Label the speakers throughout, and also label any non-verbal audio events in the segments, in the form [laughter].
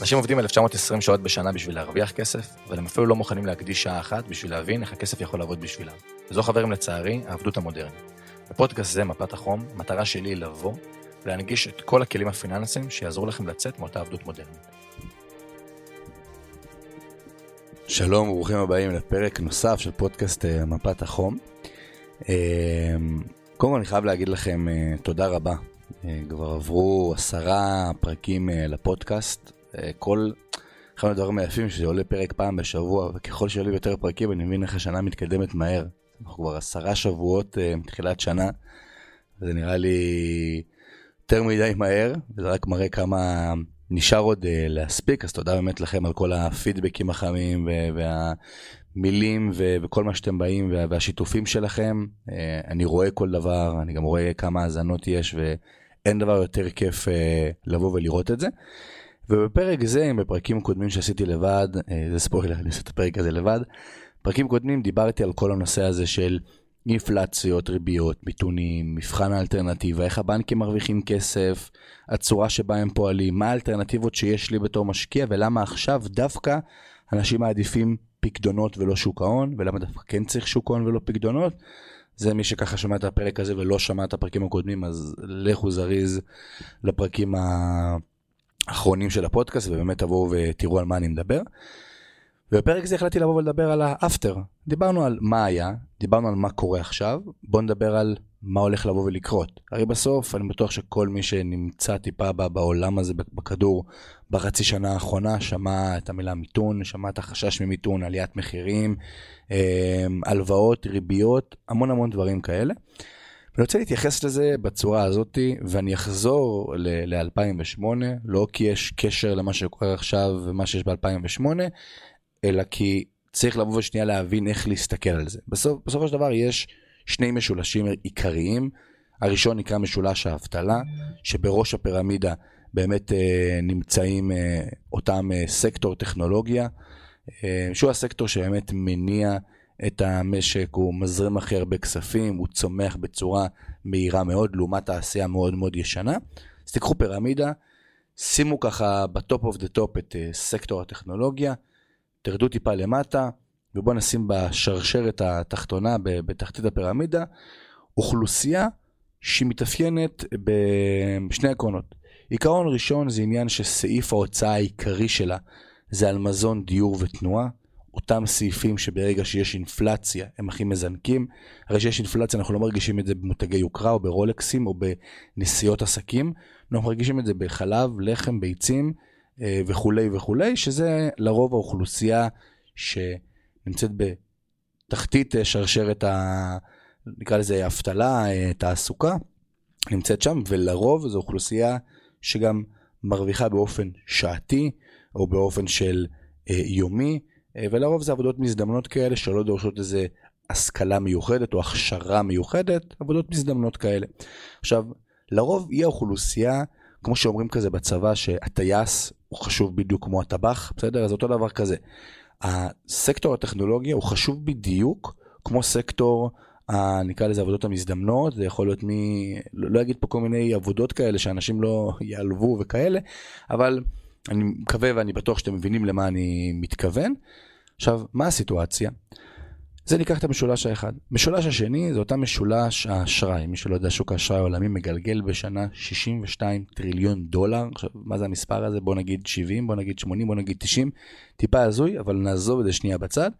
Speaker 1: אנשים עובדים 1920 שעות בשנה בשביל להרוויח כסף, אבל הם אפילו לא מוכנים להקדיש שעה אחת בשביל להבין איך הכסף יכול לעבוד בשבילם. וזו חברים לצערי, העבדות המודרנית. בפודקאסט זה, מפת החום, המטרה שלי היא לבוא ולהנגיש את כל הכלים הפיננסיים שיעזרו לכם לצאת מאותה עבדות מודרנית.
Speaker 2: שלום וברוכים הבאים לפרק נוסף של פודקאסט אה, מפת החום. אה, קודם כל אני חייב להגיד לכם אה, תודה רבה. כבר עברו עשרה פרקים לפודקאסט. כל אחד מהדברים היפים שזה עולה פרק פעם בשבוע, וככל שעולים יותר פרקים אני מבין איך השנה מתקדמת מהר. אנחנו כבר עשרה שבועות מתחילת שנה, וזה נראה לי יותר מדי מהר, וזה רק מראה כמה נשאר עוד uh, להספיק, אז תודה באמת לכם על כל הפידבקים החמים והמילים ו- וכל מה שאתם באים וה- והשיתופים שלכם. Uh, אני רואה כל דבר, אני גם רואה כמה האזנות יש ואין דבר יותר כיף uh, לבוא ולראות את זה. ובפרק זה, בפרקים קודמים שעשיתי לבד, uh, זה ספוילר, אני עושה את הפרק הזה לבד, פרקים קודמים דיברתי על כל הנושא הזה של אינפלציות, ריביות, מיתונים, מבחן האלטרנטיבה, איך הבנקים מרוויחים כסף, הצורה שבה הם פועלים, מה האלטרנטיבות שיש לי בתור משקיע ולמה עכשיו דווקא אנשים מעדיפים פקדונות ולא שוק ההון, ולמה דווקא כן צריך שוק ההון ולא פקדונות. זה מי שככה שמע את הפרק הזה ולא שמע את הפרקים הקודמים, אז לכו זריז לפרקים האחרונים של הפודקאסט ובאמת תבואו ותראו על מה אני מדבר. ובפרק זה החלטתי לבוא ולדבר על האפטר. דיברנו על מה היה, דיברנו על מה קורה עכשיו, בואו נדבר על מה הולך לבוא ולקרות. הרי בסוף אני בטוח שכל מי שנמצא טיפה בעולם הזה בכדור בחצי שנה האחרונה שמע את המילה מיתון, שמע את החשש ממיתון, עליית מחירים, אמ, הלוואות, ריביות, המון המון דברים כאלה. אני רוצה להתייחס לזה בצורה הזאתי, ואני אחזור ל-2008, לא כי יש קשר למה שקורה עכשיו ומה שיש ב-2008, אלא כי צריך לבוא ושנייה להבין איך להסתכל על זה. בסוף, בסופו של דבר יש שני משולשים עיקריים. הראשון נקרא משולש האבטלה, שבראש הפירמידה באמת אה, נמצאים אה, אותם אה, סקטור טכנולוגיה, אה, שהוא הסקטור שבאמת מניע את המשק, הוא מזרים הכי הרבה כספים, הוא צומח בצורה מהירה מאוד, לעומת תעשייה מאוד מאוד ישנה. אז תיקחו פירמידה, שימו ככה ב top of the top את אה, סקטור הטכנולוגיה, תרדו טיפה למטה, ובואו נשים בשרשרת התחתונה, בתחתית הפירמידה, אוכלוסייה שמתאפיינת בשני עקרונות. עיקרון ראשון זה עניין שסעיף ההוצאה העיקרי שלה זה על מזון, דיור ותנועה. אותם סעיפים שברגע שיש אינפלציה הם הכי מזנקים. הרי שיש אינפלציה אנחנו לא מרגישים את זה במותגי יוקרה או ברולקסים או בנסיעות עסקים, אנחנו מרגישים את זה בחלב, לחם, ביצים אה, וכולי וכולי, שזה לרוב האוכלוסייה שנמצאת בתחתית אה, שרשרת ה... נקרא לזה אבטלה, אה, תעסוקה, נמצאת שם, ולרוב זו אוכלוסייה שגם מרוויחה באופן שעתי או באופן של יומי, ולרוב זה עבודות מזדמנות כאלה שלא דורשות איזה השכלה מיוחדת או הכשרה מיוחדת, עבודות מזדמנות כאלה. עכשיו, לרוב היא האוכלוסייה כמו שאומרים כזה בצבא, שהטייס הוא חשוב בדיוק כמו הטבח, בסדר? אז אותו דבר כזה. הסקטור הטכנולוגיה הוא חשוב בדיוק כמו סקטור, ה, נקרא לזה עבודות המזדמנות, זה יכול להיות מי, לא, לא אגיד פה כל מיני עבודות כאלה שאנשים לא [laughs] ייעלבו וכאלה, אבל אני מקווה ואני בטוח שאתם מבינים למה אני מתכוון. עכשיו, מה הסיטואציה? זה ניקח את המשולש האחד. משולש השני זה אותה משולש האשראי. מי שלא יודע, שוק האשראי העולמי מגלגל בשנה 62 טריליון דולר. עכשיו, מה זה המספר הזה? בוא נגיד 70, בוא נגיד 80, בוא נגיד 90. טיפה הזוי, אבל נעזוב את זה שנייה בצד.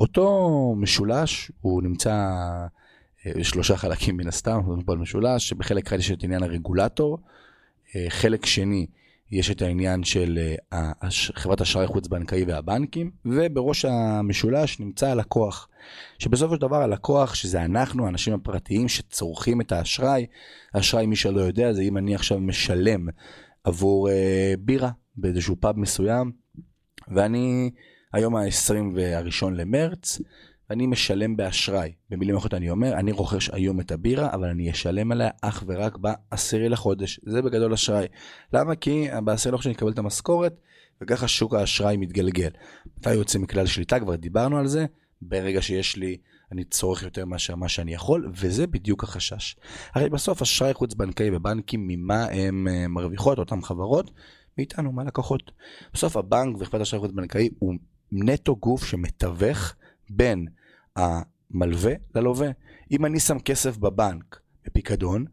Speaker 2: אותו משולש, הוא נמצא אה, שלושה חלקים מן הסתם, מדברים פה על משולש, שבחלק אחד יש את עניין הרגולטור. אה, חלק שני, יש את העניין של אה, חברת אשראי חוץ-בנקאי והבנקים, ובראש המשולש נמצא הלקוח. שבסופו של דבר הלקוח, שזה אנחנו, האנשים הפרטיים שצורכים את האשראי, האשראי, מי שלא יודע, זה אם אני עכשיו משלם עבור אה, בירה באיזשהו פאב מסוים, ואני היום ה-21 למרץ, ואני משלם באשראי. במילים אחרות אני אומר, אני רוכש היום את הבירה, אבל אני אשלם עליה אך ורק בעשירי לחודש. זה בגדול אשראי. למה? כי בעשירי לחודש אני אקבל את המשכורת, וככה שוק האשראי מתגלגל. מתי יוצא מכלל שליטה? כבר דיברנו על זה. ברגע שיש לי, אני צורך יותר מאשר מה שאני יכול, וזה בדיוק החשש. הרי בסוף אשראי חוץ בנקאי ובנקים, ממה הם אה, מרוויחות, אותן חברות? מאיתנו, מהלקוחות. בסוף הבנק ואכפת אשראי חוץ בנקאי הוא נטו גוף שמתווך בין המלווה ללווה. אם אני שם כסף בבנק בפיקדון,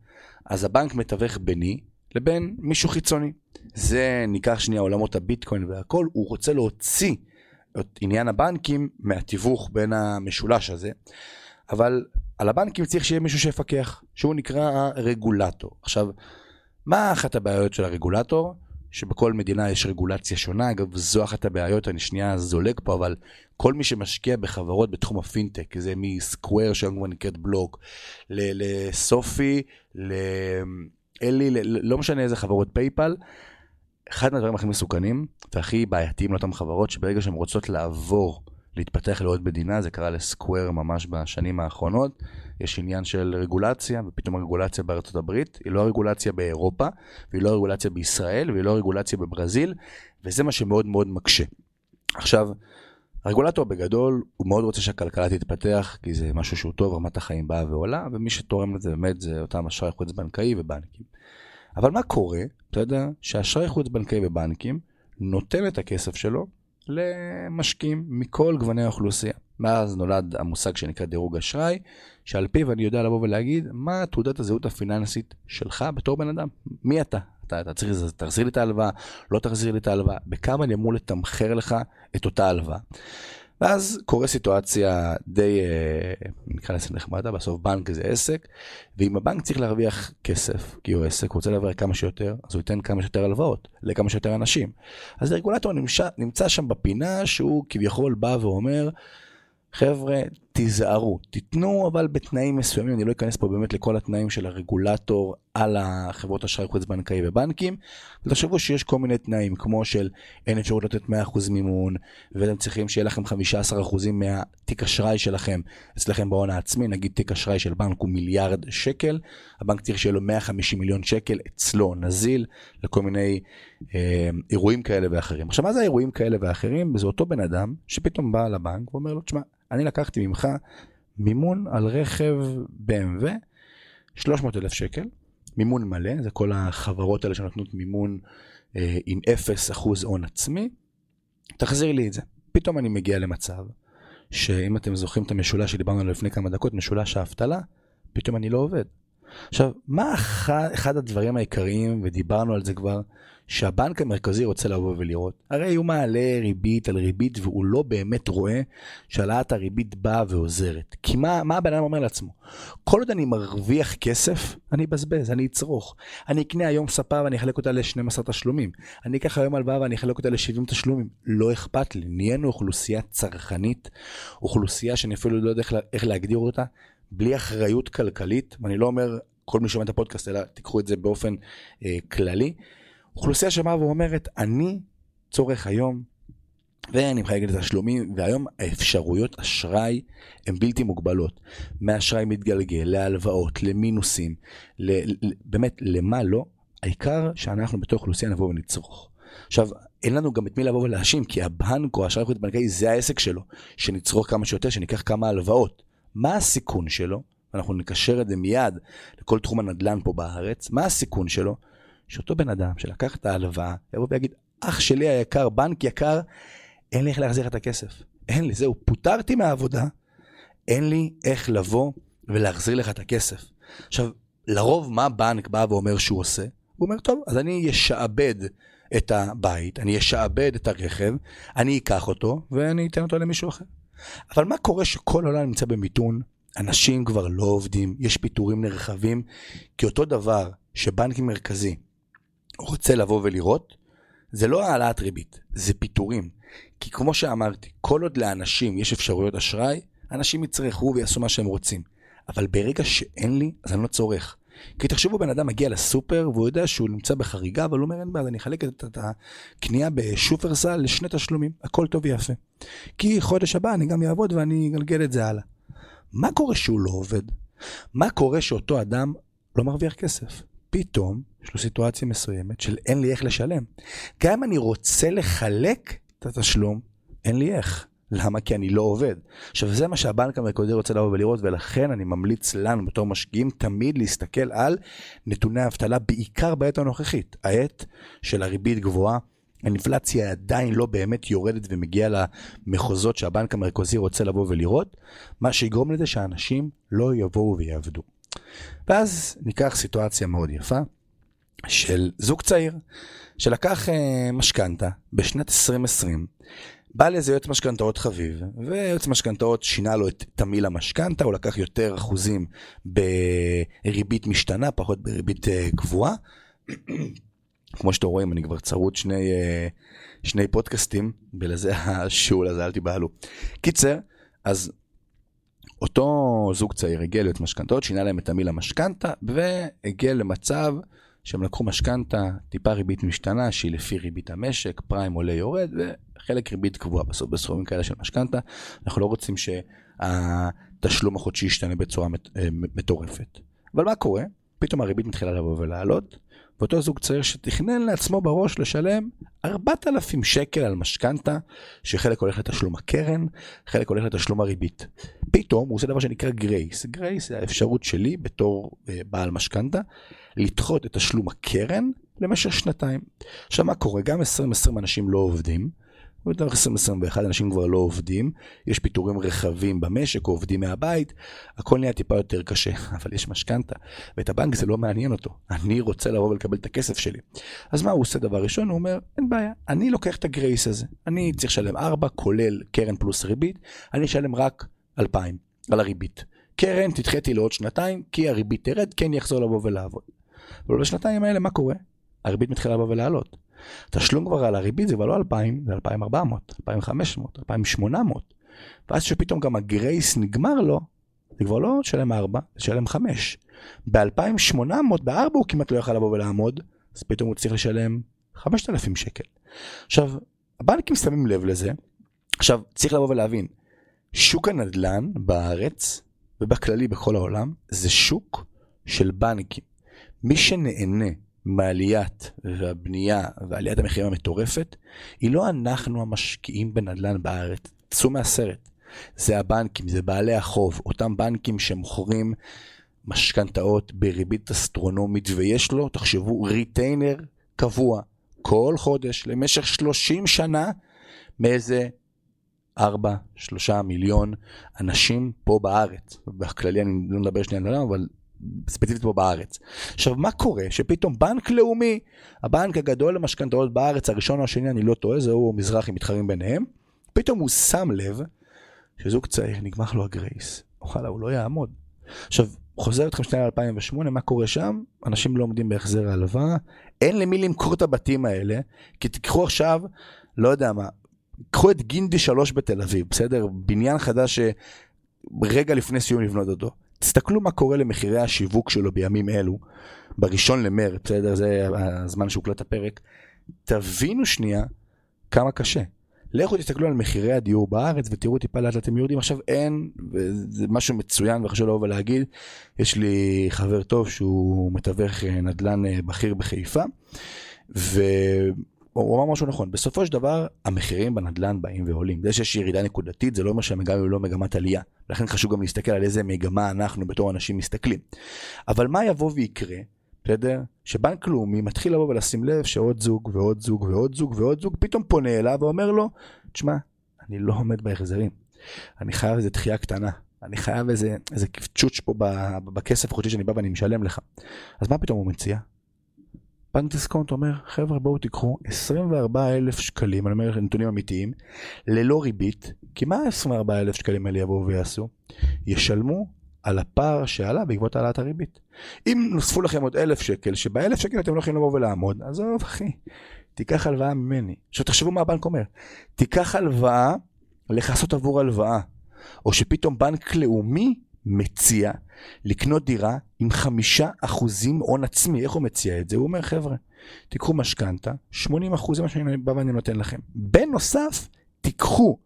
Speaker 2: אז הבנק מתווך ביני לבין מישהו חיצוני. זה ניקח שנייה עולמות הביטקוין והכל, הוא רוצה להוציא את עניין הבנקים מהתיווך בין המשולש הזה, אבל על הבנקים צריך שיהיה מישהו שיפקח, שהוא נקרא הרגולטור. עכשיו, מה אחת הבעיות של הרגולטור? שבכל מדינה יש רגולציה שונה, אגב זו אחת הבעיות, אני שנייה זולג פה, אבל כל מי שמשקיע בחברות בתחום הפינטק, זה מ Square שהיום כבר נקראת בלוק, ל SoFi, ל Ally, לא משנה איזה חברות PayPal, אחד מהדברים הכי מסוכנים והכי בעייתיים לאותן חברות, שברגע שהן רוצות לעבור, להתפתח לעוד מדינה, זה קרה לסקוויר ממש בשנים האחרונות, יש עניין של רגולציה, ופתאום הרגולציה בארצות הברית, היא לא הרגולציה באירופה, והיא לא הרגולציה בישראל, והיא לא הרגולציה בברזיל, וזה מה שמאוד מאוד מקשה. עכשיו, הרגולטור בגדול, הוא מאוד רוצה שהכלכלה תתפתח, כי זה משהו שהוא טוב, רמת החיים באה ועולה, ומי שתורם לזה באמת זה אותם אשראי חוץ בנקאי ובנקים. אבל מה קורה, אתה יודע, שאשראי חוץ בנקאי ובנקים נותן את הכסף שלו למשקיעים מכל גווני האוכלוסייה. מאז נולד המושג שנקרא דירוג אשראי, שעל פיו אני יודע לבוא ולהגיד מה תעודת הזהות הפיננסית שלך בתור בן אדם. מי אתה? אתה, אתה צריך, תחזיר לי את ההלוואה, לא תחזיר לי את ההלוואה, בכמה אני אמור לתמחר לך את אותה הלוואה. ואז קורה סיטואציה די, אה, נקרא לזה נחמדה, בסוף בנק זה עסק, ואם הבנק צריך להרוויח כסף, כי הוא עסק, הוא רוצה להרוויח כמה שיותר, אז הוא ייתן כמה שיותר הלוואות לכמה שיותר אנשים. אז הרגולטור נמצא, נמצא שם בפינה שהוא כביכול בא ואומר, חבר'ה, תיזהרו, תיתנו אבל בתנאים מסוימים, אני לא אכנס פה באמת לכל התנאים של הרגולטור על החברות אשראי חוץ בנקאי ובנקים, ותחשבו שיש כל מיני תנאים, כמו של אין אפשרות לתת 100% מימון, ואתם צריכים שיהיה לכם 15% מהתיק אשראי שלכם אצלכם בהון העצמי, נגיד תיק אשראי של בנק הוא מיליארד שקל, הבנק צריך שיהיה לו 150 מיליון שקל אצלו נזיל, לכל מיני אה, אירועים כאלה ואחרים. עכשיו מה זה אירועים כאלה ואחרים? זה אותו בן אדם שפתאום בא לבנק ואומר לו, תשמע, אני לקחתי ממך מימון על רכב BMW, 300 אלף שקל, מימון מלא, זה כל החברות האלה שנותנות מימון אה, עם 0% הון עצמי, תחזיר לי את זה. פתאום אני מגיע למצב שאם אתם זוכרים את המשולש שדיברנו עליו לפני כמה דקות, משולש האבטלה, פתאום אני לא עובד. עכשיו, מה אחד, אחד הדברים העיקריים, ודיברנו על זה כבר, שהבנק המרכזי רוצה לבוא ולראות. הרי הוא מעלה ריבית על ריבית והוא לא באמת רואה שהעלאת הריבית באה ועוזרת. כי מה, מה הבן אדם אומר לעצמו? כל עוד אני מרוויח כסף, אני אבזבז, אני אצרוך. אני אקנה היום ספה ואני אחלק אותה ל-12 תשלומים. אני אקח היום הלוואה ואני אחלק אותה ל-70 תשלומים. לא אכפת לי. נהיינו אוכלוסייה צרכנית, אוכלוסייה שאני אפילו לא יודע איך, להגדיר אותה, בלי אחריות כלכלית, ואני לא אומר כל מי שומע את הפודקאסט, אלא תיקחו את זה באופן אה, כללי. אוכלוסייה שבאה ואומרת, אני צורך היום, ואני מחייג לתשלומים, והיום האפשרויות אשראי הן בלתי מוגבלות. מאשראי מתגלגל, להלוואות, למינוסים, ל, באמת, למה לא? העיקר שאנחנו בתור אוכלוסייה נבוא ונצרוך. עכשיו, אין לנו גם את מי לבוא ולהאשים, כי הבנק או האשראי חוץ בנקאי זה העסק שלו, שנצרוך כמה שיותר, שניקח כמה הלוואות. מה הסיכון שלו? אנחנו נקשר את זה מיד לכל תחום הנדל"ן פה בארץ. מה הסיכון שלו? שאותו בן אדם שלקח את ההלוואה, יבוא ויגיד, אח שלי היקר, בנק יקר, אין לי איך להחזיר את הכסף. אין לי, זהו, פוטרתי מהעבודה, אין לי איך לבוא ולהחזיר לך את הכסף. עכשיו, לרוב מה בנק בא ואומר שהוא עושה? הוא אומר, טוב, אז אני אשעבד את הבית, אני אשעבד את הרכב, אני אקח אותו ואני אתן אותו למישהו אחר. אבל מה קורה שכל העולם נמצא במיתון, אנשים כבר לא עובדים, יש פיטורים נרחבים, כי אותו דבר שבנק מרכזי רוצה לבוא ולראות, זה לא העלאת ריבית, זה פיטורים. כי כמו שאמרתי, כל עוד לאנשים יש אפשרויות אשראי, אנשים יצרכו ויעשו מה שהם רוצים. אבל ברגע שאין לי, אז אני לא צורך. כי תחשבו, בן אדם מגיע לסופר והוא יודע שהוא נמצא בחריגה, אבל הוא אומר, אין בעיה, אני אחלק את הקנייה בשופרסל לשני תשלומים, הכל טוב ויפה. כי חודש הבא אני גם אעבוד ואני אגלגל את זה הלאה. מה קורה שהוא לא עובד? מה קורה שאותו אדם לא מרוויח כסף? פתאום יש לו סיטואציה מסוימת של אין לי איך לשלם. גם אם אני רוצה לחלק את התשלום, אין לי איך. למה? כי אני לא עובד. עכשיו זה מה שהבנק המרכזי רוצה לבוא ולראות ולכן אני ממליץ לנו בתור משקיעים תמיד להסתכל על נתוני האבטלה בעיקר בעת הנוכחית, העת של הריבית גבוהה. האינפלציה עדיין לא באמת יורדת ומגיעה למחוזות שהבנק המרכזי רוצה לבוא ולראות, מה שיגרום לזה שאנשים לא יבואו ויעבדו. ואז ניקח סיטואציה מאוד יפה של זוג צעיר שלקח אה, משכנתה בשנת 2020, בא לאיזה יועץ משכנתאות חביב, ויועץ משכנתאות שינה לו את תמיל המשכנתה, הוא לקח יותר אחוזים בריבית משתנה, פחות בריבית אה, קבועה. [clears throat] כמו שאתם רואים, אני כבר צרוד שני, אה, שני פודקאסטים, ולזה השאול הזה, אל תיבהלו. קיצר, אז אותו זוג צעיר הגיע להיות משכנתאות, שינה להם את המילה משכנתה, והגיע למצב שהם לקחו משכנתה, טיפה ריבית משתנה, שהיא לפי ריבית המשק, פריים עולה יורד, וחלק ריבית קבועה בסוף בסכומים כאלה של משכנתה. אנחנו לא רוצים שהתשלום החודשי ישתנה בצורה אה, מטורפת. אבל מה קורה? פתאום הריבית מתחילה לבוא ולעלות, ואותו זוג צעיר שתכנן לעצמו בראש לשלם 4,000 שקל על משכנתה, שחלק הולך לתשלום הקרן, חלק הולך לתשלום הריבית. פתאום הוא עושה דבר שנקרא גרייס. גרייס זה האפשרות שלי בתור אה, בעל משכנתה, לדחות את תשלום הקרן למשך שנתיים. עכשיו מה קורה? גם 2020 אנשים לא עובדים. ובתוך 2021 אנשים כבר לא עובדים, יש פיטורים רחבים במשק, עובדים מהבית, הכל נהיה טיפה יותר קשה, [laughs] אבל יש משכנתה, ואת הבנק זה לא מעניין אותו, אני רוצה לבוא ולקבל את הכסף שלי. אז מה הוא עושה דבר ראשון? הוא אומר, אין בעיה, אני לוקח את הגרייס הזה, אני צריך לשלם 4 כולל קרן פלוס ריבית, אני אשלם רק 2,000 על הריבית. קרן תדחיתי לעוד שנתיים, כי הריבית תרד, כן יחזור לבוא ולעבוד. אבל בשנתיים האלה מה קורה? הריבית מתחילה לבוא ולעלות. תשלום כבר על הריבית זה כבר לא 2,000, זה 2,400, 2,500, 2,800. ואז שפתאום גם הגרייס נגמר לו, זה כבר לא תשלם 4, זה תשלם 5. ב-2,800, ב-4 הוא כמעט לא יכל לבוא ולעמוד, אז פתאום הוא צריך לשלם 5,000 שקל. עכשיו, הבנקים שמים לב לזה. עכשיו, צריך לבוא ולהבין, שוק הנדל"ן בארץ, ובכללי בכל העולם, זה שוק של בנקים. מי שנהנה מעליית והבנייה ועליית המחירים המטורפת, היא לא אנחנו המשקיעים בנדל"ן בארץ. צאו מהסרט. זה הבנקים, זה בעלי החוב, אותם בנקים שמוכרים משכנתאות בריבית אסטרונומית ויש לו, תחשבו, ריטיינר קבוע כל חודש למשך 30 שנה מאיזה 4, 3 מיליון אנשים פה בארץ. בכללי אני לא מדבר שנייה על העולם, אבל ספציפית פה בארץ. עכשיו, מה קורה? שפתאום בנק לאומי, הבנק הגדול למשכנתאות בארץ, הראשון או השני, אני לא טועה, זהו מזרחי מתחרים ביניהם, פתאום הוא שם לב שזוג צעיר, נגמר לו הגרייס. וואלה, הוא לא יעמוד. עכשיו, חוזר אתכם שנייה ל-2008, מה קורה שם? אנשים לא עומדים בהחזר ההלוואה, אין למי למכור את הבתים האלה, כי תיקחו עכשיו, לא יודע מה, קחו את גינדי 3 בתל אביב, בסדר? בניין חדש שרגע לפני סיום לבנות אותו. תסתכלו מה קורה למחירי השיווק שלו בימים אלו, בראשון למרץ, בסדר? זה הזמן שהוקלט הפרק. תבינו שנייה כמה קשה. לכו תסתכלו על מחירי הדיור בארץ ותראו טיפה לאט אתם יורדים. עכשיו אין, וזה משהו מצוין וחשוב לבוא ולהגיד, יש לי חבר טוב שהוא מתווך נדל"ן אה, בכיר בחיפה, ו... הוא אמר משהו נכון, בסופו של דבר המחירים בנדל"ן באים ועולים. זה שיש ירידה נקודתית זה לא אומר שהמגמה היא לא מגמת עלייה. לכן חשוב גם להסתכל על איזה מגמה אנחנו בתור אנשים מסתכלים. אבל מה יבוא ויקרה, בסדר? שבנק לאומי מתחיל לבוא ולשים לב שעוד זוג ועוד זוג ועוד זוג ועוד זוג פתאום פונה אליו ואומר לו, תשמע, אני לא עומד בהחזרים. אני חייב איזה דחייה קטנה. אני חייב איזה, איזה קפצ'וץ' פה בכסף החודשי שאני בא ואני משלם לך. אז מה פתאום הוא מציע? בנק דיסקונט אומר, חבר'ה בואו תיקחו 24 אלף שקלים, אני אומר לכם נתונים אמיתיים, ללא ריבית, כי מה 24 אלף שקלים האלה יבואו ויעשו? ישלמו על הפער שעלה בעקבות העלאת הריבית. אם נוספו לכם עוד אלף שקל, שבאלף שקל אתם לא יכולים לבוא ולעמוד, עזוב אחי, תיקח הלוואה ממני. עכשיו תחשבו מה הבנק אומר, תיקח הלוואה לכסות עבור הלוואה, או שפתאום בנק לאומי מציע לקנות דירה עם חמישה אחוזים הון עצמי. איך הוא מציע את זה? הוא אומר, חבר'ה, תיקחו משכנתה, 80 אחוז זה מה שאני בא ואני נותן לכם. בנוסף, תיקחו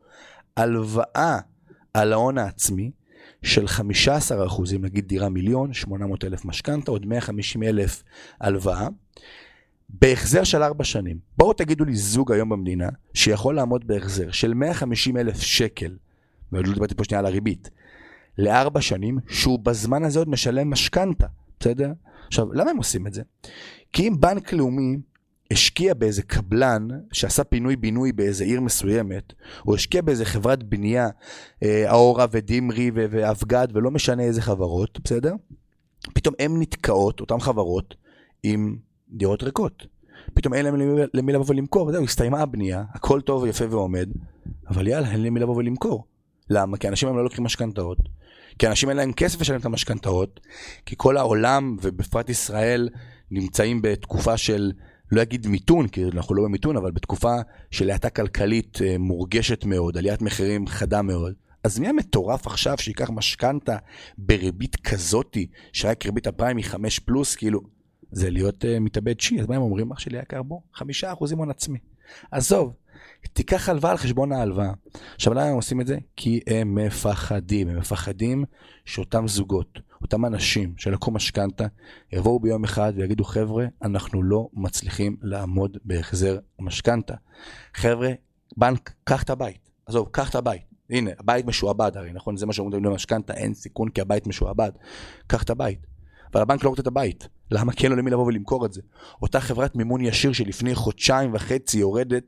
Speaker 2: הלוואה על ההון העצמי של 15 אחוזים, נגיד דירה מיליון, 800 אלף משכנתה, עוד 150 אלף הלוואה. בהחזר של ארבע שנים. בואו תגידו לי זוג היום במדינה שיכול לעמוד בהחזר של 150 אלף שקל, ועוד לא דיברתי פה שנייה על הריבית, לארבע שנים, שהוא בזמן הזה עוד משלם משכנתה, בסדר? עכשיו, למה הם עושים את זה? כי אם בנק לאומי השקיע באיזה קבלן שעשה פינוי-בינוי באיזה עיר מסוימת, או השקיע באיזה חברת בנייה, אה, אאורה ודימרי ואבגד ולא משנה איזה חברות, בסדר? פתאום הן נתקעות, אותן חברות, עם דירות ריקות. פתאום אין להם למי, למי לבוא ולמכור, זהו, הסתיימה הבנייה, הכל טוב ויפה ועומד, אבל יאללה, אין למי לבוא ולמכור. למה? כי אנשים היום לא לוקחים משכנתאות. כי אנשים אין להם כסף לשלם את המשכנתאות, כי כל העולם, ובפרט ישראל, נמצאים בתקופה של, לא אגיד מיתון, כי אנחנו לא במיתון, אבל בתקופה של האטה כלכלית אה, מורגשת מאוד, עליית מחירים חדה מאוד. אז מי המטורף עכשיו שיקח משכנתה בריבית כזאתי, שרק ריבית הפריים היא 5 פלוס, כאילו, זה להיות uh, מתאבד שיעי, אז מה הם אומרים? אח שלי יקר בו, חמישה אחוזים הון עצמי. עזוב, תיקח הלוואה על חשבון ההלוואה. עכשיו למה הם עושים את זה? כי הם מפחדים, הם מפחדים שאותם זוגות, אותם אנשים שלקחו משכנתה, יבואו ביום אחד ויגידו חבר'ה, אנחנו לא מצליחים לעמוד בהחזר המשכנתה. חבר'ה, בנק, קח את הבית. עזוב, קח את הבית. הנה, הבית משועבד הרי, נכון? זה מה שאומרים למשכנתה, אין סיכון כי הבית משועבד. קח את הבית. אבל הבנק לא רוצה את הבית. למה כן לו למי לבוא ולמכור את זה? אותה חברת מימון ישיר שלפני חודשיים וחצי יורדת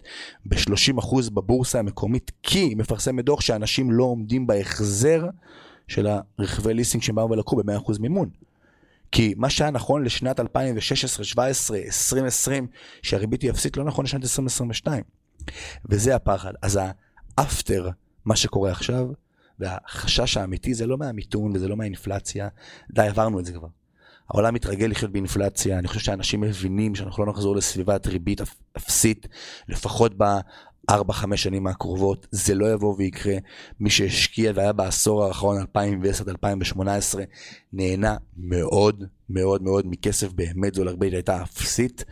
Speaker 2: ב-30% בבורסה המקומית, כי היא מפרסמת דוח שאנשים לא עומדים בהחזר של הרכבי ליסינג שהם באו ולקחו ב-100% מימון. כי מה שהיה נכון לשנת 2016, 2017, 2020, שהריבית היא אפסית, לא נכון לשנת 2022. וזה הפחד. אז האפטר, מה שקורה עכשיו, והחשש האמיתי זה לא מהמיתון וזה לא מהאינפלציה, די, עברנו את זה כבר. העולם מתרגל לחיות באינפלציה, אני חושב שאנשים מבינים שאנחנו לא נחזור לסביבת ריבית אפסית, לפחות בארבע, חמש שנים הקרובות, זה לא יבוא ויקרה. מי שהשקיע והיה בעשור האחרון, 2010-2018, נהנה מאוד מאוד מאוד מכסף באמת זול, הרבה הייתה אפסית.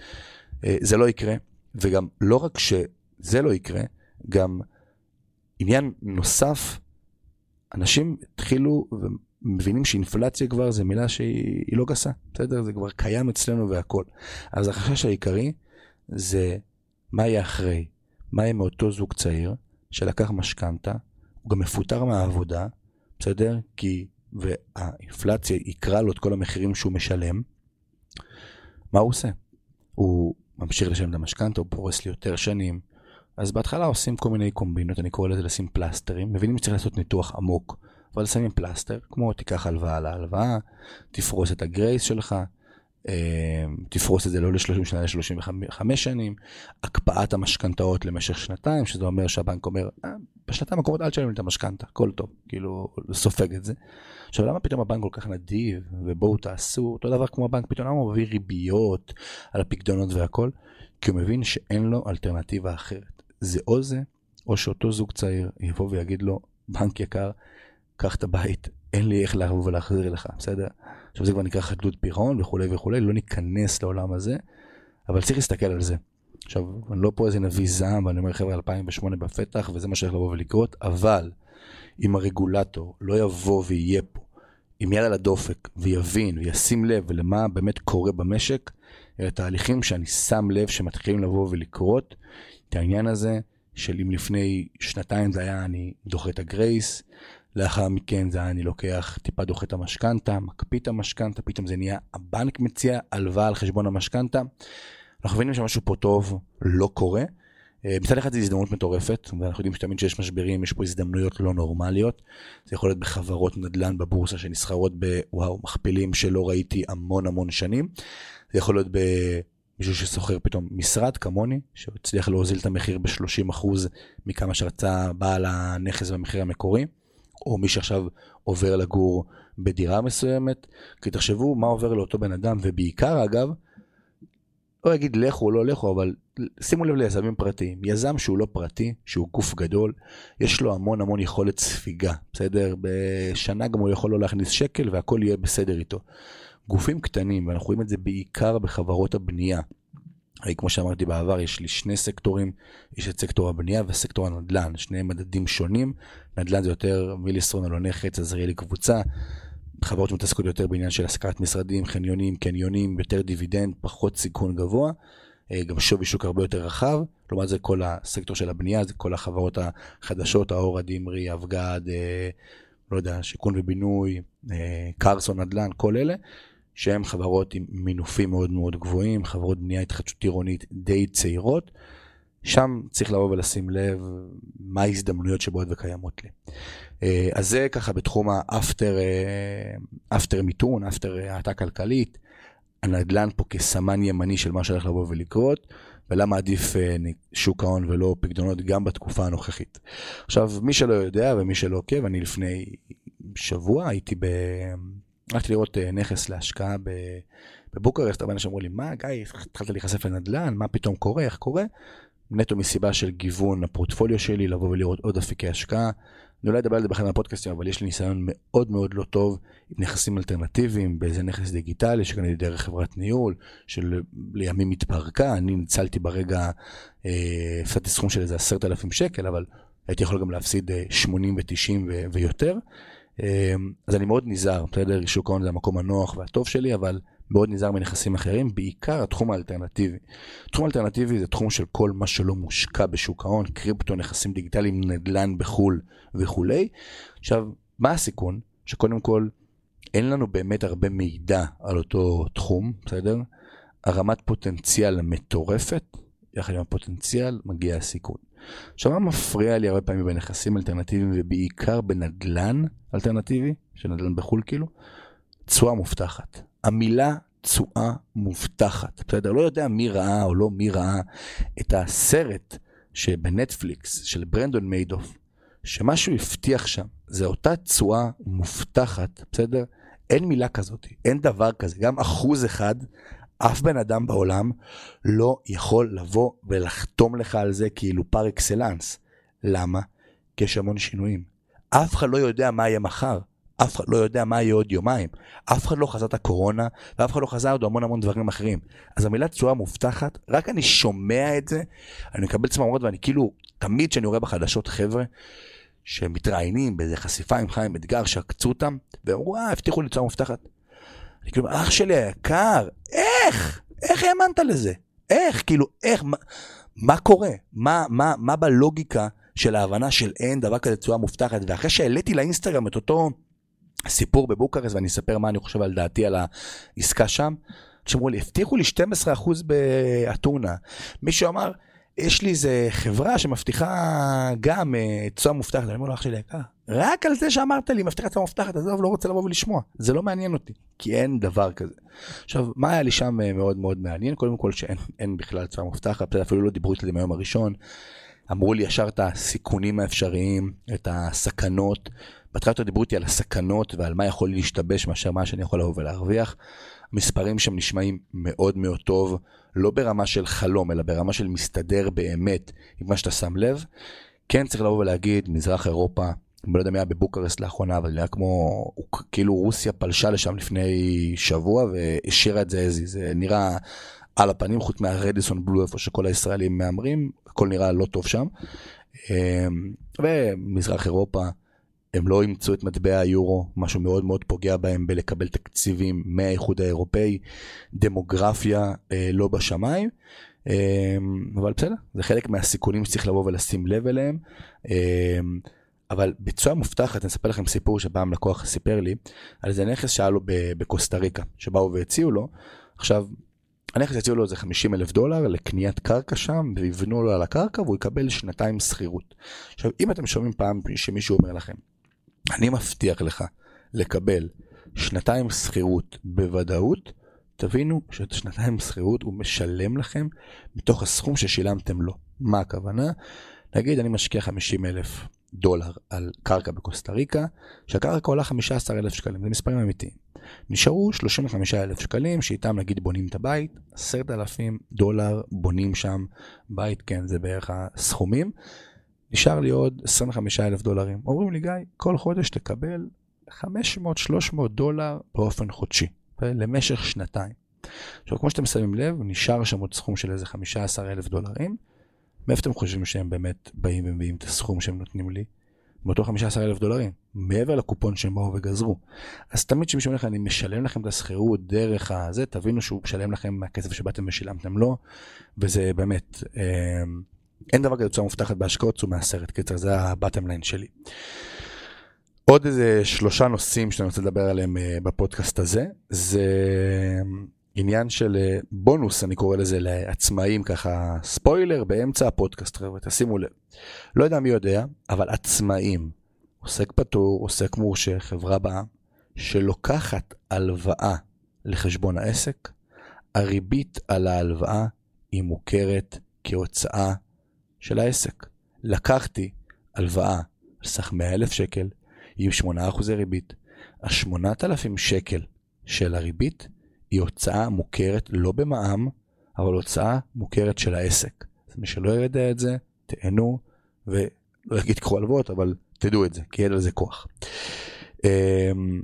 Speaker 2: אה, זה לא יקרה, וגם לא רק שזה לא יקרה, גם עניין נוסף, אנשים התחילו מבינים שאינפלציה כבר זה מילה שהיא לא גסה, בסדר? זה כבר קיים אצלנו והכל. אז החשש העיקרי זה מה יהיה אחרי, מה יהיה מאותו זוג צעיר שלקח משכנתה, הוא גם מפוטר מהעבודה, בסדר? כי, והאינפלציה יקרה לו את כל המחירים שהוא משלם, מה הוא עושה? הוא ממשיך לשלם את המשכנתה, הוא פורס לי יותר שנים. אז בהתחלה עושים כל מיני קומבינות, אני קורא לזה לשים פלסטרים, מבינים שצריך לעשות ניתוח עמוק. אבל שמים פלסטר, כמו תיקח הלוואה על ההלוואה, תפרוס את הגרייס שלך, אה, תפרוס את זה לא ל-30 שנה, ל-35 שנים, הקפאת המשכנתאות למשך שנתיים, שזה אומר שהבנק אומר, אה, בשנתיים הקרובות אל תשלם לי את המשכנתה, הכל טוב, כאילו, סופג את זה. עכשיו, למה פתאום הבנק כל כך נדיב, ובואו תעשו, אותו דבר כמו הבנק, פתאום הוא מביא ריביות על הפקדונות והכל? כי הוא מבין שאין לו אלטרנטיבה אחרת. זה או זה, או שאותו זוג צעיר יבוא ויגיד לו, בנק יקר, קח את הבית, אין לי איך לבוא ולהחזיר לך, בסדר? עכשיו זה כבר נקרא חדלות פירעון וכולי וכולי, לא ניכנס לעולם הזה, אבל צריך להסתכל על זה. עכשיו, אני לא פה איזה נביא זעם, ואני אומר חבר'ה 2008 בפתח, וזה מה שהולך לבוא ולקרות, אבל אם הרגולטור לא יבוא ויהיה פה עם יד על הדופק, ויבין וישים לב למה באמת קורה במשק, אלה תהליכים שאני שם לב שמתחילים לבוא ולקרות, את העניין הזה של אם לפני שנתיים זה היה אני דוחה את הגרייס, לאחר מכן זה היה אני לוקח, טיפה דוחה את המשכנתה, מקפיא את המשכנתה, פתאום זה נהיה הבנק מציע הלוואה על חשבון המשכנתה. אנחנו מבינים שמשהו פה טוב לא קורה. אה, מצד אחד זו הזדמנות מטורפת, ואנחנו יודעים שתמיד שיש משברים, יש פה הזדמנויות לא נורמליות. זה יכול להיות בחברות נדל"ן בבורסה שנסחרות בוואו, מכפילים שלא ראיתי המון המון שנים. זה יכול להיות במישהו ששוכר פתאום משרד כמוני, שהצליח להוזיל את המחיר ב-30% מכמה שרצה בעל הנכס במחיר המקורי. או מי שעכשיו עובר לגור בדירה מסוימת, כי תחשבו מה עובר לאותו בן אדם, ובעיקר אגב, לא אגיד לכו או לא לכו, אבל שימו לב ליזמים פרטיים. יזם שהוא לא פרטי, שהוא גוף גדול, יש לו המון המון יכולת ספיגה, בסדר? בשנה גם הוא יכול לא להכניס שקל והכל יהיה בסדר איתו. גופים קטנים, ואנחנו רואים את זה בעיקר בחברות הבנייה. כמו שאמרתי בעבר, יש לי שני סקטורים, יש את סקטור הבנייה וסקטור הנדל"ן, שני מדדים שונים, נדל"ן זה יותר מיליסטרון, אלוני חץ, עזריאלי קבוצה, חברות שמתעסקות יותר בעניין של השכרת משרדים, חניונים, קניונים, יותר דיבידנד, פחות סיכון גבוה, אה, גם שווי שוק הרבה יותר רחב, לעומת זה כל הסקטור של הבנייה, זה כל החברות החדשות, האור הדמרי, אבגד, אה, לא יודע, שיכון ובינוי, אה, קרסון נדל"ן, כל אלה, שהן חברות עם מינופים מאוד מאוד גבוהים, חברות בנייה התחדשות עירונית די צעירות. שם צריך לבוא ולשים לב מה ההזדמנויות שבאות וקיימות לי. אז זה ככה בתחום האפטר, אפטר מיתון, אפטר האטה כלכלית. הנדל"ן פה כסמן ימני של מה שהולך לבוא ולקרות, ולמה עדיף אה, שוק ההון ולא פקדונות גם בתקופה הנוכחית. עכשיו, מי שלא יודע ומי שלא עוקב, אני לפני שבוע הייתי ב... הלכתי לראות אה, נכס להשקעה בבוקרשט, הרבה אנשים אמרו לי, מה גיא, התחלת להיחשף לנדל"ן, מה פתאום קורה, איך קורה? נטו מסיבה של גיוון הפורטפוליו שלי, לבוא ולראות עוד אפיקי השקעה. אני אולי אדבר על זה באחד מהפודקאסטים, אבל יש לי ניסיון מאוד מאוד לא טוב עם נכסים אלטרנטיביים, באיזה נכס דיגיטלי שקניתי דרך חברת ניהול, שלימים התפרקה, אני ניצלתי ברגע, אה, הפסדתי סכום של איזה עשרת אלפים שקל, אבל הייתי יכול גם להפסיד 80 אה, ו-90 ויותר. אה, אז אני מאוד נזהר, בסדר? שוק ההון זה המקום הנוח והטוב שלי, אבל מאוד נזהר מנכסים אחרים, בעיקר התחום האלטרנטיבי. תחום האלטרנטיבי זה תחום של כל מה שלא מושקע בשוק ההון, קריפטו, נכסים דיגיטליים, נדל"ן בחו"ל וכולי. עכשיו, מה הסיכון? שקודם כל, אין לנו באמת הרבה מידע על אותו תחום, בסדר? הרמת פוטנציאל מטורפת, יחד עם הפוטנציאל מגיע הסיכון. עכשיו, מה מפריע לי הרבה פעמים בנכסים אלטרנטיביים ובעיקר בנדל"ן אלטרנטיבי, של נדל"ן בחו"ל כאילו? תשואה מובטחת. המילה תשואה מובטחת. בסדר? לא יודע מי ראה או לא מי ראה את הסרט שבנטפליקס של ברני מיידוף, שמה שהוא הבטיח שם זה אותה תשואה מובטחת, בסדר? אין מילה כזאת, אין דבר כזה. גם אחוז אחד, אף בן אדם בעולם לא יכול לבוא ולחתום לך על זה כאילו פר אקסלנס. למה? כי יש המון שינויים. אף אחד לא יודע מה יהיה מחר. אף אחד לא יודע מה יהיה עוד יומיים. אף אחד לא חזה את הקורונה, ואף אחד לא חזה עוד המון המון דברים אחרים. אז המילה תשואה מובטחת, רק אני שומע את זה, אני מקבל צמרמורת ואני כאילו, תמיד כשאני רואה בחדשות חבר'ה, שמתראיינים באיזה חשיפה עם חיים אתגר שעקצו אותם, והם אמרו, אה, הבטיחו לי תשואה מובטחת. אני כאילו, אח שלי היקר, איך? איך האמנת לזה? איך? כאילו, איך? מה, מה קורה? מה, מה, מה בלוגיקה של ההבנה של אין דבר כזה תשואה מובטחת? ואחרי שהעליתי לאינסטגרם את אותו... סיפור בבוקרסט ואני אספר מה אני חושב על דעתי על העסקה שם. שאמרו לי, הבטיחו לי 12% באתונה. מישהו אמר, יש לי איזה חברה שמבטיחה גם אה, תשואה מובטחת. אני אומר לו, אח שלי יקר, רק על זה שאמרת לי, מבטיחה תשואה מובטחת, עזוב, לא רוצה לבוא ולשמוע. זה לא מעניין אותי, כי אין דבר כזה. עכשיו, מה היה לי שם אה, מאוד מאוד מעניין? קודם כל שאין בכלל תשואה מובטחת, אפילו לא דיברו איתי מהיום הראשון. אמרו לי ישר את הסיכונים האפשריים, את הסכנות. בהתחלה יותר דיברו איתי על הסכנות ועל מה יכול להשתבש מאשר מה שאני יכול לבוא ולהרוויח. המספרים שם נשמעים מאוד מאוד טוב, לא ברמה של חלום, אלא ברמה של מסתדר באמת עם מה שאתה שם לב. כן צריך לבוא ולהגיד, מזרח אירופה, אני לא יודע מי היה בבוקרסט לאחרונה, אבל נראה כמו, כאילו רוסיה פלשה לשם לפני שבוע והשאירה את זה איזי, זה נראה על הפנים, חוץ מהרדיסון בלו, איפה שכל הישראלים מהמרים, הכל נראה לא טוב שם. אמ, ומזרח אירופה, הם לא אימצו את מטבע היורו, משהו מאוד מאוד פוגע בהם בלקבל תקציבים מהאיחוד האירופאי, דמוגרפיה אה, לא בשמיים, אה, אבל בסדר, זה חלק מהסיכונים שצריך לבוא ולשים לב אליהם. אה, אבל בצורה מובטחת, אני אספר לכם סיפור שפעם לקוח סיפר לי על איזה נכס שהיה לו בקוסטה ריקה, שבאו והציעו לו. עכשיו, הנכס יציעו לו איזה 50 אלף דולר לקניית קרקע שם, ויבנו לו על הקרקע והוא יקבל שנתיים שכירות. עכשיו, אם אתם שומעים פעם שמישהו אומר לכם, אני מבטיח לך לקבל שנתיים שכירות בוודאות, תבינו שאת השנתיים שכירות הוא משלם לכם מתוך הסכום ששילמתם לו. מה הכוונה? נגיד אני משקיע 50 אלף דולר על קרקע בקוסטה ריקה, שהקרקע עולה 15 אלף שקלים, זה מספרים אמיתיים. נשארו 35 אלף שקלים, שאיתם נגיד בונים את הבית, 10,000 דולר בונים שם בית, כן, זה בערך הסכומים. נשאר לי עוד 25 אלף דולרים. אומרים לי, גיא, כל חודש תקבל 500-300 דולר באופן חודשי, למשך שנתיים. עכשיו, כמו שאתם שמים לב, נשאר שם עוד סכום של איזה 15 אלף דולרים. מאיפה אתם חושבים שהם באמת באים ומביאים את הסכום שהם נותנים לי? מאותו 15 אלף דולרים, מעבר לקופון שהם באו וגזרו. אז תמיד כשמישהו אומר לך, אני משלם לכם את השכירות דרך הזה, תבינו שהוא משלם לכם מהכסף שבאתם ושילמתם לו, וזה באמת, אה, אין דבר כזה תוצאה מובטחת בהשקעות, צאו מהסרט, קיצר, זה הבטם ליין שלי. עוד איזה שלושה נושאים שאני רוצה לדבר עליהם אה, בפודקאסט הזה, זה עניין של אה, בונוס, אני קורא לזה לעצמאים, ככה ספוילר באמצע הפודקאסט, חבר'ה, תשימו לב. לא יודע מי יודע, אבל עצמאים, עוסק פטור, עוסק מורשה, חברה באה, שלוקחת הלוואה לחשבון העסק, הריבית על ההלוואה היא מוכרת כהוצאה של העסק. לקחתי הלוואה על סך 100,000 שקל, עם 8% ריבית. ה-8,000 שקל של הריבית היא הוצאה מוכרת לא במע"מ, אבל הוצאה מוכרת של העסק. אז מי שלא יודע את זה, תהנו, ולא אגיד קחו הלוואות, אבל תדעו את זה, כי ידע לזה כוח. אמ,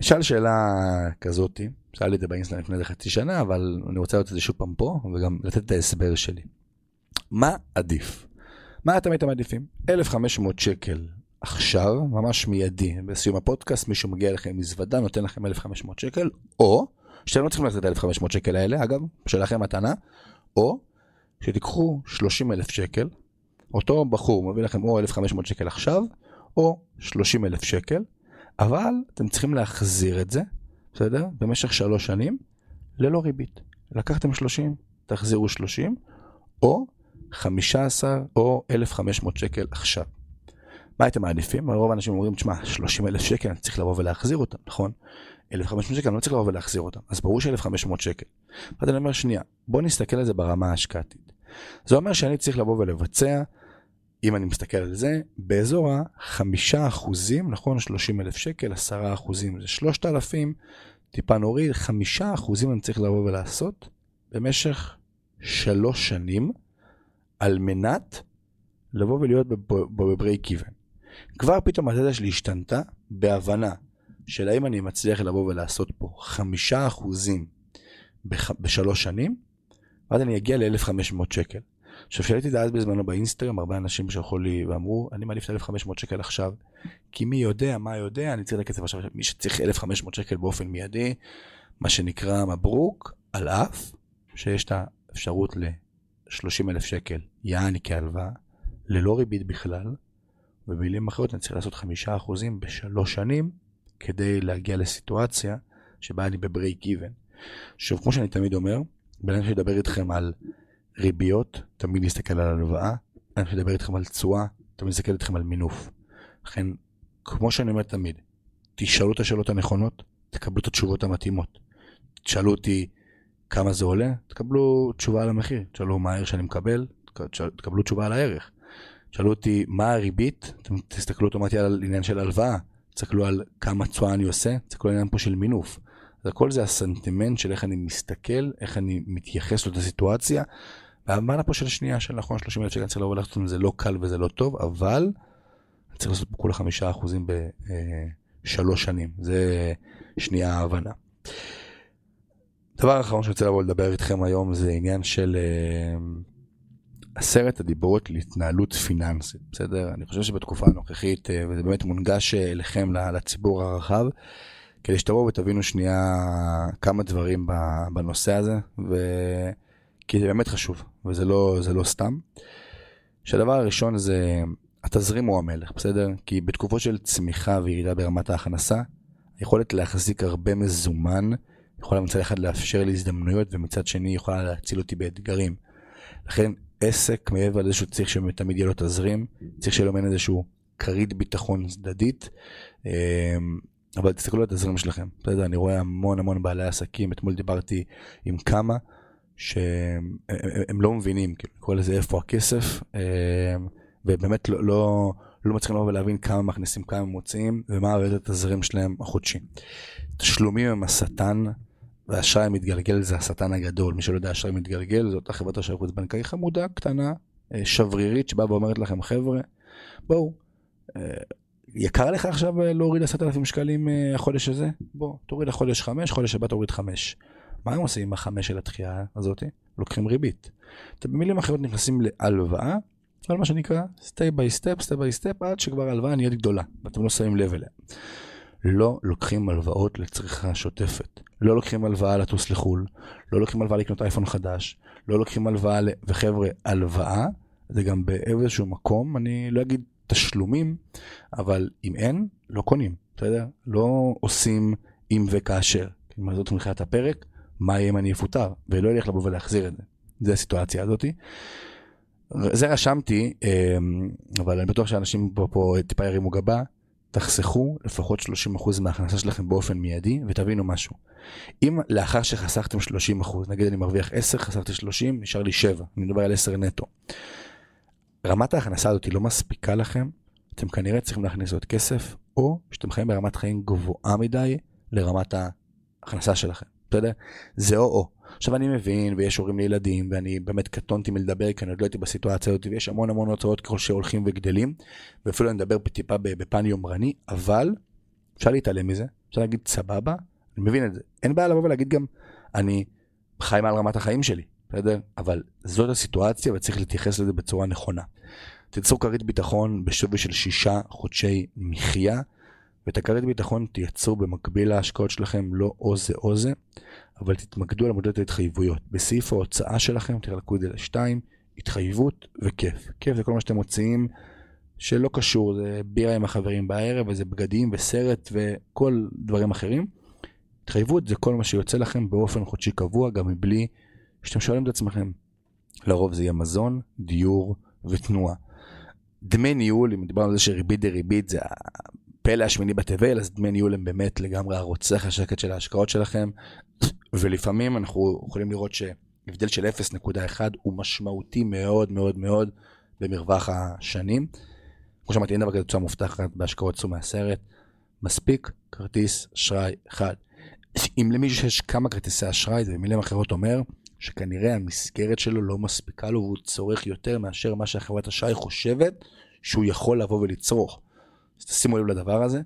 Speaker 2: שאל שאלה כזאתי, שאל לי את זה באינסטנט לפני איזה חצי שנה, אבל אני רוצה לראות את זה שוב פעם פה, וגם לתת את ההסבר שלי. מה עדיף? מה אתם הייתם מעדיפים? 1,500 שקל עכשיו, ממש מיידי, בסיום הפודקאסט, מישהו מגיע אליכם עם מזוודה, נותן לכם 1,500 שקל, או, שאתם לא צריכים לתת את 1,500 שקל האלה, אגב, שלכם מתנה, או שתיקחו 30,000 שקל, אותו בחור מביא לכם או 1,500 שקל עכשיו, או 30,000 שקל, אבל אתם צריכים להחזיר את זה, בסדר? במשך שלוש שנים, ללא ריבית. לקחתם 30, תחזירו 30, או 15 או 1,500 שקל עכשיו. מה הייתם מעדיפים? רוב האנשים אומרים, תשמע, 30 אלף שקל אני צריך לבוא ולהחזיר אותם, נכון? 1,500 שקל אני לא צריך לבוא ולהחזיר אותם, אז ברור ש-1,500 שקל. ואז אני אומר, שנייה, בוא נסתכל על זה ברמה ההשקעתית. זה אומר שאני צריך לבוא ולבצע, אם אני מסתכל על זה, באזור ה-5 אחוזים, נכון? 30 אלף שקל, 10 אחוזים זה 3,000, טיפה נוריד, 5 אחוזים אני צריך לבוא ולעשות במשך 3 שנים, על מנת לבוא ולהיות בברייק איבן. כבר פתאום הדדה שלי השתנתה בהבנה של האם אני מצליח לבוא ולעשות פה חמישה אחוזים בח... בשלוש שנים, ואז אני אגיע ל-1,500 שקל. עכשיו, כשהייתי אז בזמנו באינסטגרם, הרבה אנשים שלחו לי ואמרו, אני מעדיף את 1,500 שקל עכשיו, כי מי יודע מה יודע, אני צריך לכסף עכשיו, מי שצריך 1,500 שקל באופן מיידי, מה שנקרא מברוק, על אף שיש את האפשרות ל-30,000 שקל, יעני כהלוואה, ללא ריבית בכלל, במילים אחרות אני צריך לעשות חמישה אחוזים בשלוש שנים כדי להגיע לסיטואציה שבה אני בברייק איבן. עכשיו, כמו שאני תמיד אומר, בן אדם שידבר איתכם על ריביות, תמיד יסתכל על הלוואה, אדם שידבר איתכם על תשואה, תמיד יסתכל איתכם על מינוף. לכן, כמו שאני אומר תמיד, תשאלו את השאלות הנכונות, תקבלו את התשובות המתאימות. תשאלו אותי כמה זה עולה, תקבלו תשובה על המחיר. תשאלו מה הערך שאני מקבל, תקבלו תשובה על הערך. שאלו אותי מה הריבית, אתם תסתכלו אוטומטי על עניין של הלוואה, תסתכלו על כמה תשואה אני עושה, תסתכלו על עניין פה של מינוף. אז הכל זה הסנטימנט של איך אני מסתכל, איך אני מתייחס לאותה סיטואציה. והמעלה פה של שנייה של נכון 30 אלף שקל צריך לבוא לעשות את זה לא קל וזה לא טוב, אבל צריך לעשות פה כולה חמישה אחוזים בשלוש שנים. זה שנייה ההבנה. דבר אחרון שאני רוצה לבוא לדבר איתכם היום זה עניין של אה, עשרת הדיברות להתנהלות פיננסית, בסדר? אני חושב שבתקופה הנוכחית, אה, וזה באמת מונגש אה, אליכם, לציבור הרחב, כדי שתבואו ותבינו שנייה כמה דברים בנושא הזה, ו... כי זה באמת חשוב, וזה לא, לא סתם. שהדבר הראשון זה, התזרים הוא המלך, בסדר? כי בתקופות של צמיחה וירידה ברמת ההכנסה, היכולת להחזיק הרבה מזומן יכולה מצד אחד לאפשר לי הזדמנויות, ומצד שני יכולה להציל אותי באתגרים. לכן עסק, מעבר לזה שהוא צריך שתמיד יהיה לו תזרים, צריך שיהיה לו מעין איזשהו כרית ביטחון צדדית. אמ, אבל תסתכלו על התזרים שלכם, בסדר? אני רואה המון המון בעלי עסקים, אתמול דיברתי עם כמה שהם הם לא מבינים, כאילו, קורא לזה איפה הכסף, אמ, ובאמת לא, לא, לא מצליחים לבוא ולהבין כמה מכניסים, כמה מוציאים, ומה הרדת התזרים שלהם החודשי. תשלומים הם השטן. ואשראי מתגלגל זה השטן הגדול. מי שלא יודע, אשראי מתגלגל זו אותה חברת אשראי חוץ בנקאי חמודה, קטנה, אה, שברירית, שבאה ואומרת לכם, חבר'ה, בואו, אה, יקר לך עכשיו אה, להוריד עשרת אלפים שקלים החודש הזה? בוא, תוריד החודש חמש, חודש הבא תוריד חמש. מה הם עושים עם החמש של התחייה הזאת? לוקחים ריבית. אתם במילים אחרות נכנסים להלוואה, על מה שנקרא step by step, step by step, עד שכבר ההלוואה נהיית גדולה, ואתם לא שמים לב אליה. לא לוקחים הלוואות לצריכה שוטפת. לא לוקחים הלוואה לטוס לחו"ל, לא לוקחים הלוואה לקנות אייפון חדש, לא לוקחים הלוואה, ל... וחבר'ה, הלוואה זה גם באיזשהו מקום, אני לא אגיד תשלומים, אבל אם אין, לא קונים, בסדר? לא עושים אם וכאשר. כלומר זאת מתחילת הפרק, מה יהיה אם אני אפוטר, ולא ילך לבוא ולהחזיר את זה. זה הסיטואציה הזאתי. זה רשמתי, אמ, אבל אני בטוח שאנשים פה, פה טיפה ירימו גבה, תחסכו לפחות 30% מההכנסה שלכם באופן מיידי, ותבינו משהו. אם לאחר שחסכתם 30%, נגיד אני מרוויח 10, חסכתי 30, נשאר לי 7, אני מדבר על 10 נטו. רמת ההכנסה הזאת לא מספיקה לכם, אתם כנראה צריכים להכניס עוד כסף, או שאתם חיים ברמת חיים גבוהה מדי לרמת ההכנסה שלכם, בסדר? זה או-או. עכשיו אני מבין, ויש הורים לילדים, ואני באמת קטונתי מלדבר, כי אני עוד לא הייתי בסיטואציה הזאת, ויש המון המון הוצאות ככל שהולכים וגדלים, ואפילו אני מדבר טיפה בפן יומרני, אבל אפשר להתעלם מזה, אפשר להגיד סבבה, אני מבין את זה. אין בעיה לבוא ולהגיד גם, אני חי מעל רמת החיים שלי, בסדר? אבל זאת הסיטואציה וצריך להתייחס לזה בצורה נכונה. תיצרו כרית ביטחון בשווי של שישה חודשי מחיה, ואת הכרית ביטחון תייצרו במקביל להשקעות שלכם לא או זה או זה, אבל תתמקדו על מודדת ההתחייבויות. בסעיף ההוצאה שלכם תחלקו את זה לשתיים, התחייבות וכיף. כיף זה כל מה שאתם מוציאים שלא קשור, זה בירה עם החברים בערב, וזה בגדים וסרט וכל דברים אחרים. התחייבות זה כל מה שיוצא לכם באופן חודשי קבוע, גם מבלי שאתם שואלים את עצמכם. לרוב זה יהיה מזון, דיור ותנועה. דמי ניהול, אם דיברנו על זה שריבית דריבית זה הפלא השמיני בתבל, אז דמי ניהול הם באמת לגמרי הרוצח השקט של ההשקעות שלכם, ולפעמים אנחנו יכולים לראות שהבדל של 0.1 הוא משמעותי מאוד מאוד מאוד במרווח השנים. כמו שאמרתי, אין דבר כזה תוצאה מובטחת בהשקעות צאו מהסרט. מספיק כרטיס אשראי אחד. אם למישהו שיש כמה כרטיסי אשראי, זה במילים אחרות אומר שכנראה המסגרת שלו לא מספיקה לו והוא צורך יותר מאשר מה שהחברת אשראי חושבת שהוא יכול לבוא ולצרוך. אז תשימו לב לדבר הזה.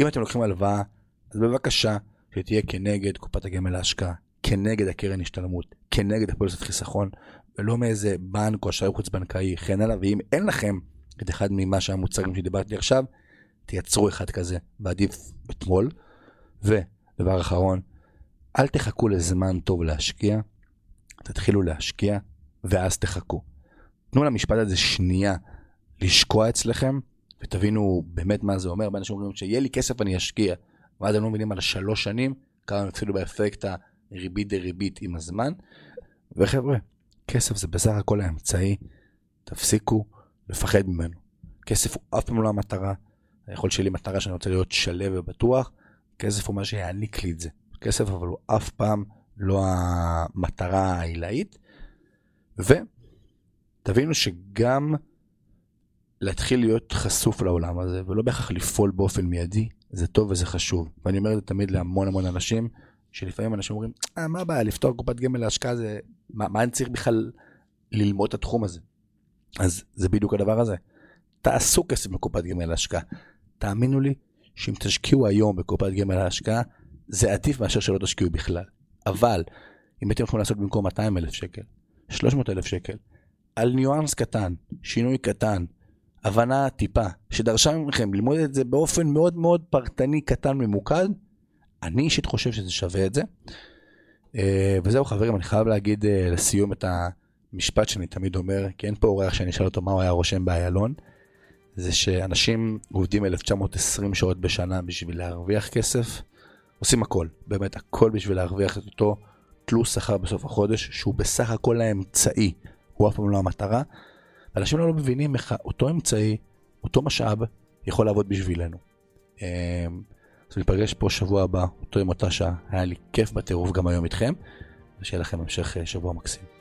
Speaker 2: אם אתם לוקחים הלוואה, אז בבקשה שתהיה כנגד קופת הגמל להשקעה, כנגד הקרן השתלמות, כנגד הפוליסת חיסכון, ולא מאיזה בנק או אשראי חוץ בנקאי, וכן הלאה. ואם אין לכם את אחד ממה שהמוצרים שדיברתי עכשיו, תייצרו אחד כזה, ועדיף אתמול. ודבר אחרון, אל תחכו לזמן טוב להשקיע, תתחילו להשקיע, ואז תחכו. תנו למשפט הזה שנייה לשקוע אצלכם, ותבינו באמת מה זה אומר. באנשים אומרים שיהיה לי כסף אני אשקיע, ואז הם לא מבינים על שלוש שנים, כמה הם הפסידו באפקט הריבית דריבית עם הזמן. וחבר'ה, כסף זה בסך הכל האמצעי, תפסיקו לפחד ממנו. כסף הוא אף פעם לא המטרה, היכול שלי מטרה שאני רוצה להיות שלב ובטוח, כסף הוא מה שיעניק לי את זה. כסף אבל הוא אף פעם לא המטרה העילאית. ותבינו שגם להתחיל להיות חשוף לעולם הזה, ולא בהכרח לפעול באופן מיידי, זה טוב וזה חשוב. ואני אומר את זה תמיד להמון המון אנשים, שלפעמים אנשים אומרים, אה, מה הבעיה, לפתור קופת גמל להשקעה זה, מה, מה אני צריך בכלל ללמוד את התחום הזה? אז זה בדיוק הדבר הזה. תעשו כסף בקופת גמל להשקעה. תאמינו לי שאם תשקיעו היום בקופת גמל להשקעה, זה עדיף מאשר שלא תשקיעו בכלל. אבל אם אתם יכולים לעשות במקום 200 אלף שקל, 300 אלף שקל, על ניואנס קטן, שינוי קטן, הבנה טיפה, שדרשה מכם ללמוד את זה באופן מאוד מאוד פרטני, קטן, ממוקד, אני אישית חושב שזה שווה את זה. אה, וזהו חברים, אני חייב להגיד אה, לסיום את המשפט שאני תמיד אומר, כי אין פה אורח שאני אשאל אותו מה הוא היה רושם באיילון, זה שאנשים עובדים 1920 שעות בשנה בשביל להרוויח כסף, עושים הכל, באמת הכל בשביל להרוויח את אותו תלוש שכר בסוף החודש, שהוא בסך הכל האמצעי, הוא אף פעם לא המטרה. אנשים לא מבינים איך אותו אמצעי, אותו משאב, יכול לעבוד בשבילנו. אמ, אז ניפגש פה שבוע הבא, אותו עם אותה שעה, היה לי כיף בטירוף גם היום איתכם, ושיהיה לכם המשך אה, שבוע מקסים.